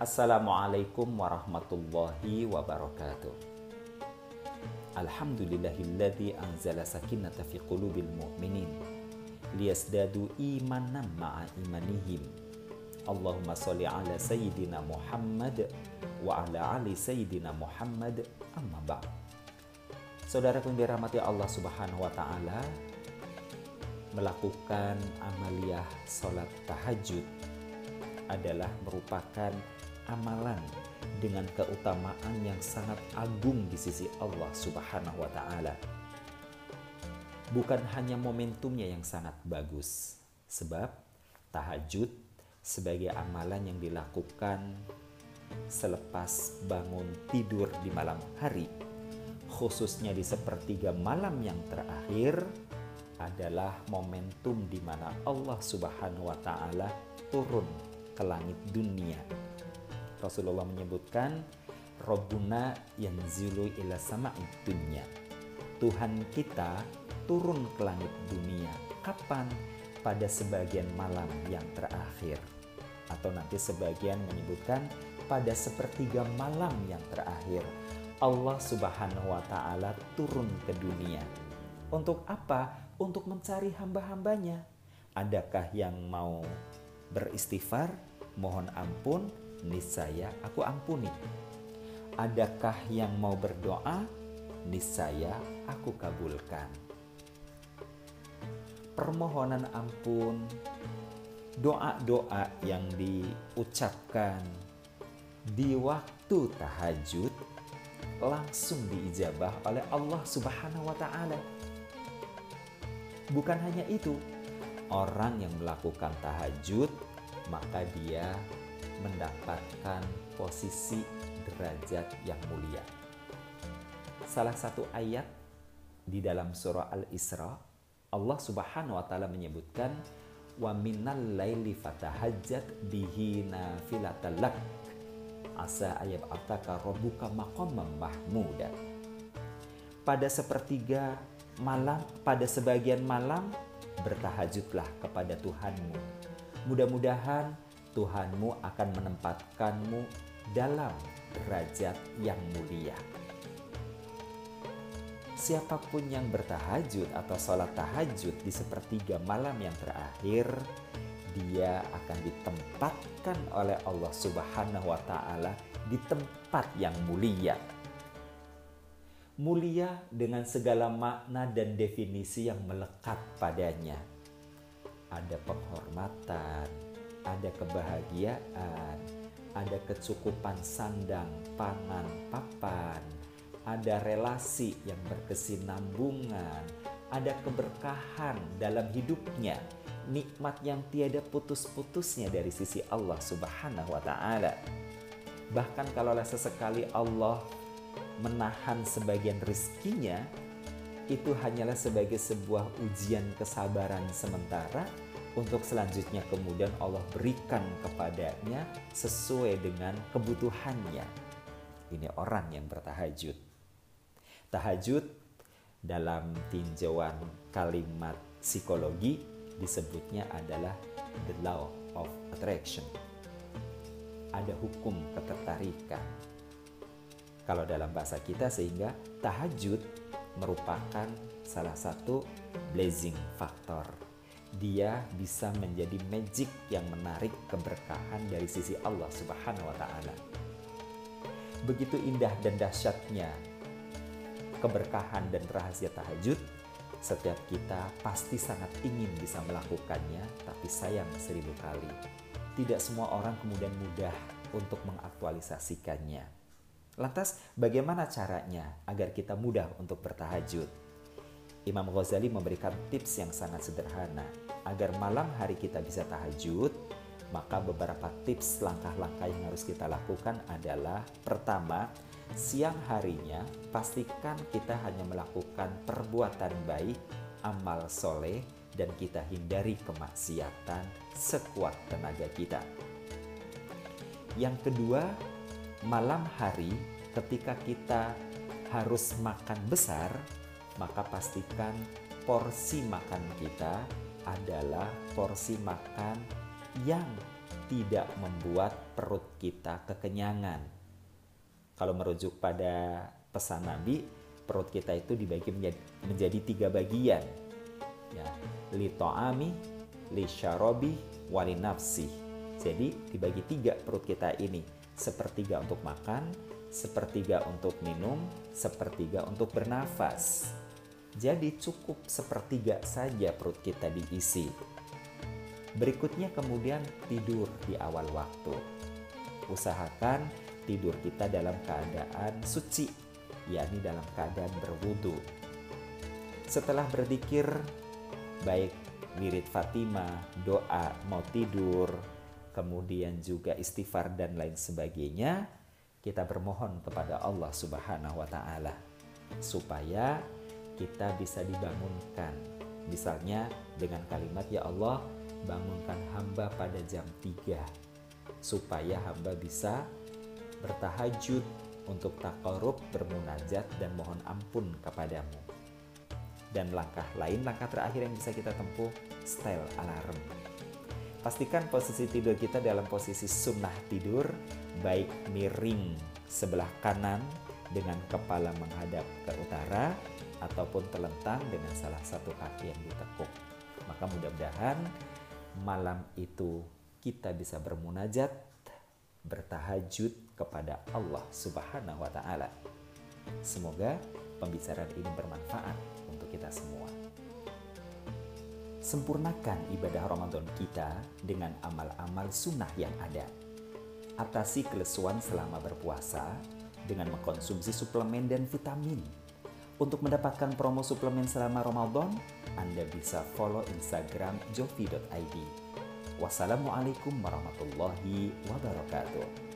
Assalamualaikum warahmatullahi wabarakatuh. Alhamdulillahilladzi anzala sakinata fi qulubil mu'minin liyasdadu imanan ma'a imanihim. Allahumma sholli ala sayyidina Muhammad wa ala ali sayyidina Muhammad amma ba'd. Saudara yang dirahmati Allah Subhanahu wa taala, melakukan amaliyah salat tahajud adalah merupakan amalan dengan keutamaan yang sangat agung di sisi Allah Subhanahu wa taala. Bukan hanya momentumnya yang sangat bagus, sebab tahajud sebagai amalan yang dilakukan selepas bangun tidur di malam hari, khususnya di sepertiga malam yang terakhir adalah momentum di mana Allah Subhanahu wa taala turun ke langit dunia. Rasulullah menyebutkan Rabbuna yang zilu ila sama dunia. Tuhan kita turun ke langit dunia. Kapan? Pada sebagian malam yang terakhir. Atau nanti sebagian menyebutkan pada sepertiga malam yang terakhir. Allah subhanahu wa ta'ala turun ke dunia. Untuk apa? Untuk mencari hamba-hambanya. Adakah yang mau beristighfar, mohon ampun, niscaya aku ampuni. Adakah yang mau berdoa? Niscaya aku kabulkan. Permohonan ampun, doa-doa yang diucapkan di waktu tahajud langsung diijabah oleh Allah Subhanahu wa taala. Bukan hanya itu, orang yang melakukan tahajud maka dia mendapatkan posisi derajat yang mulia. Salah satu ayat di dalam surah Al-Isra, Allah Subhanahu wa taala menyebutkan wa minal laili fatahajjat bihi nafilatan lak asa ayat ataka rabbuka maqamam mahmuda. Pada sepertiga malam, pada sebagian malam bertahajudlah kepada Tuhanmu. Mudah-mudahan Tuhanmu akan menempatkanmu dalam derajat yang mulia. Siapa pun yang bertahajud atau sholat tahajud di sepertiga malam yang terakhir, dia akan ditempatkan oleh Allah Subhanahu wa Ta'ala di tempat yang mulia. Mulia dengan segala makna dan definisi yang melekat padanya. Ada penghormatan, ada kebahagiaan, ada kecukupan sandang, pangan, papan, ada relasi yang berkesinambungan, ada keberkahan dalam hidupnya, nikmat yang tiada putus-putusnya dari sisi Allah Subhanahu wa taala. Bahkan kalau sesekali Allah menahan sebagian rizkinya, itu hanyalah sebagai sebuah ujian kesabaran sementara untuk selanjutnya kemudian Allah berikan kepadanya sesuai dengan kebutuhannya. Ini orang yang bertahajud. Tahajud dalam tinjauan kalimat psikologi disebutnya adalah the law of attraction. Ada hukum ketertarikan. Kalau dalam bahasa kita sehingga tahajud merupakan salah satu blazing factor dia bisa menjadi magic yang menarik keberkahan dari sisi Allah Subhanahu wa taala. Begitu indah dan dahsyatnya keberkahan dan rahasia tahajud, setiap kita pasti sangat ingin bisa melakukannya, tapi sayang seribu kali. Tidak semua orang kemudian mudah untuk mengaktualisasikannya. Lantas, bagaimana caranya agar kita mudah untuk bertahajud? Imam Ghazali memberikan tips yang sangat sederhana agar malam hari kita bisa tahajud. Maka beberapa tips langkah-langkah yang harus kita lakukan adalah pertama, siang harinya pastikan kita hanya melakukan perbuatan baik, amal soleh, dan kita hindari kemaksiatan sekuat tenaga kita. Yang kedua, malam hari ketika kita harus makan besar, maka pastikan porsi makan kita adalah porsi makan yang tidak membuat perut kita kekenyangan. Kalau merujuk pada pesan Nabi, perut kita itu dibagi menjadi, menjadi tiga bagian. Ya, li to'ami, li syarobi, wali nafsi. Jadi dibagi tiga perut kita ini. Sepertiga untuk makan, sepertiga untuk minum, sepertiga untuk bernafas. Jadi cukup sepertiga saja perut kita diisi. Berikutnya kemudian tidur di awal waktu. Usahakan tidur kita dalam keadaan suci, yakni dalam keadaan berwudu. Setelah berzikir, baik wirid Fatimah, doa mau tidur, kemudian juga istighfar dan lain sebagainya, kita bermohon kepada Allah Subhanahu wa taala supaya kita bisa dibangunkan. Misalnya dengan kalimat ya Allah, bangunkan hamba pada jam 3 supaya hamba bisa bertahajud untuk takarub, bermunajat dan mohon ampun kepadamu. Dan langkah lain, langkah terakhir yang bisa kita tempuh, style alarm. Pastikan posisi tidur kita dalam posisi sunnah tidur, baik miring sebelah kanan dengan kepala menghadap ke utara ataupun telentang dengan salah satu kaki yang ditekuk. Maka mudah-mudahan malam itu kita bisa bermunajat, bertahajud kepada Allah Subhanahu wa taala. Semoga pembicaraan ini bermanfaat untuk kita semua. Sempurnakan ibadah Ramadan kita dengan amal-amal sunnah yang ada. Atasi kelesuan selama berpuasa dengan mengkonsumsi suplemen dan vitamin. Untuk mendapatkan promo suplemen selama Ramadan, Anda bisa follow Instagram jovi.id. Wassalamualaikum warahmatullahi wabarakatuh.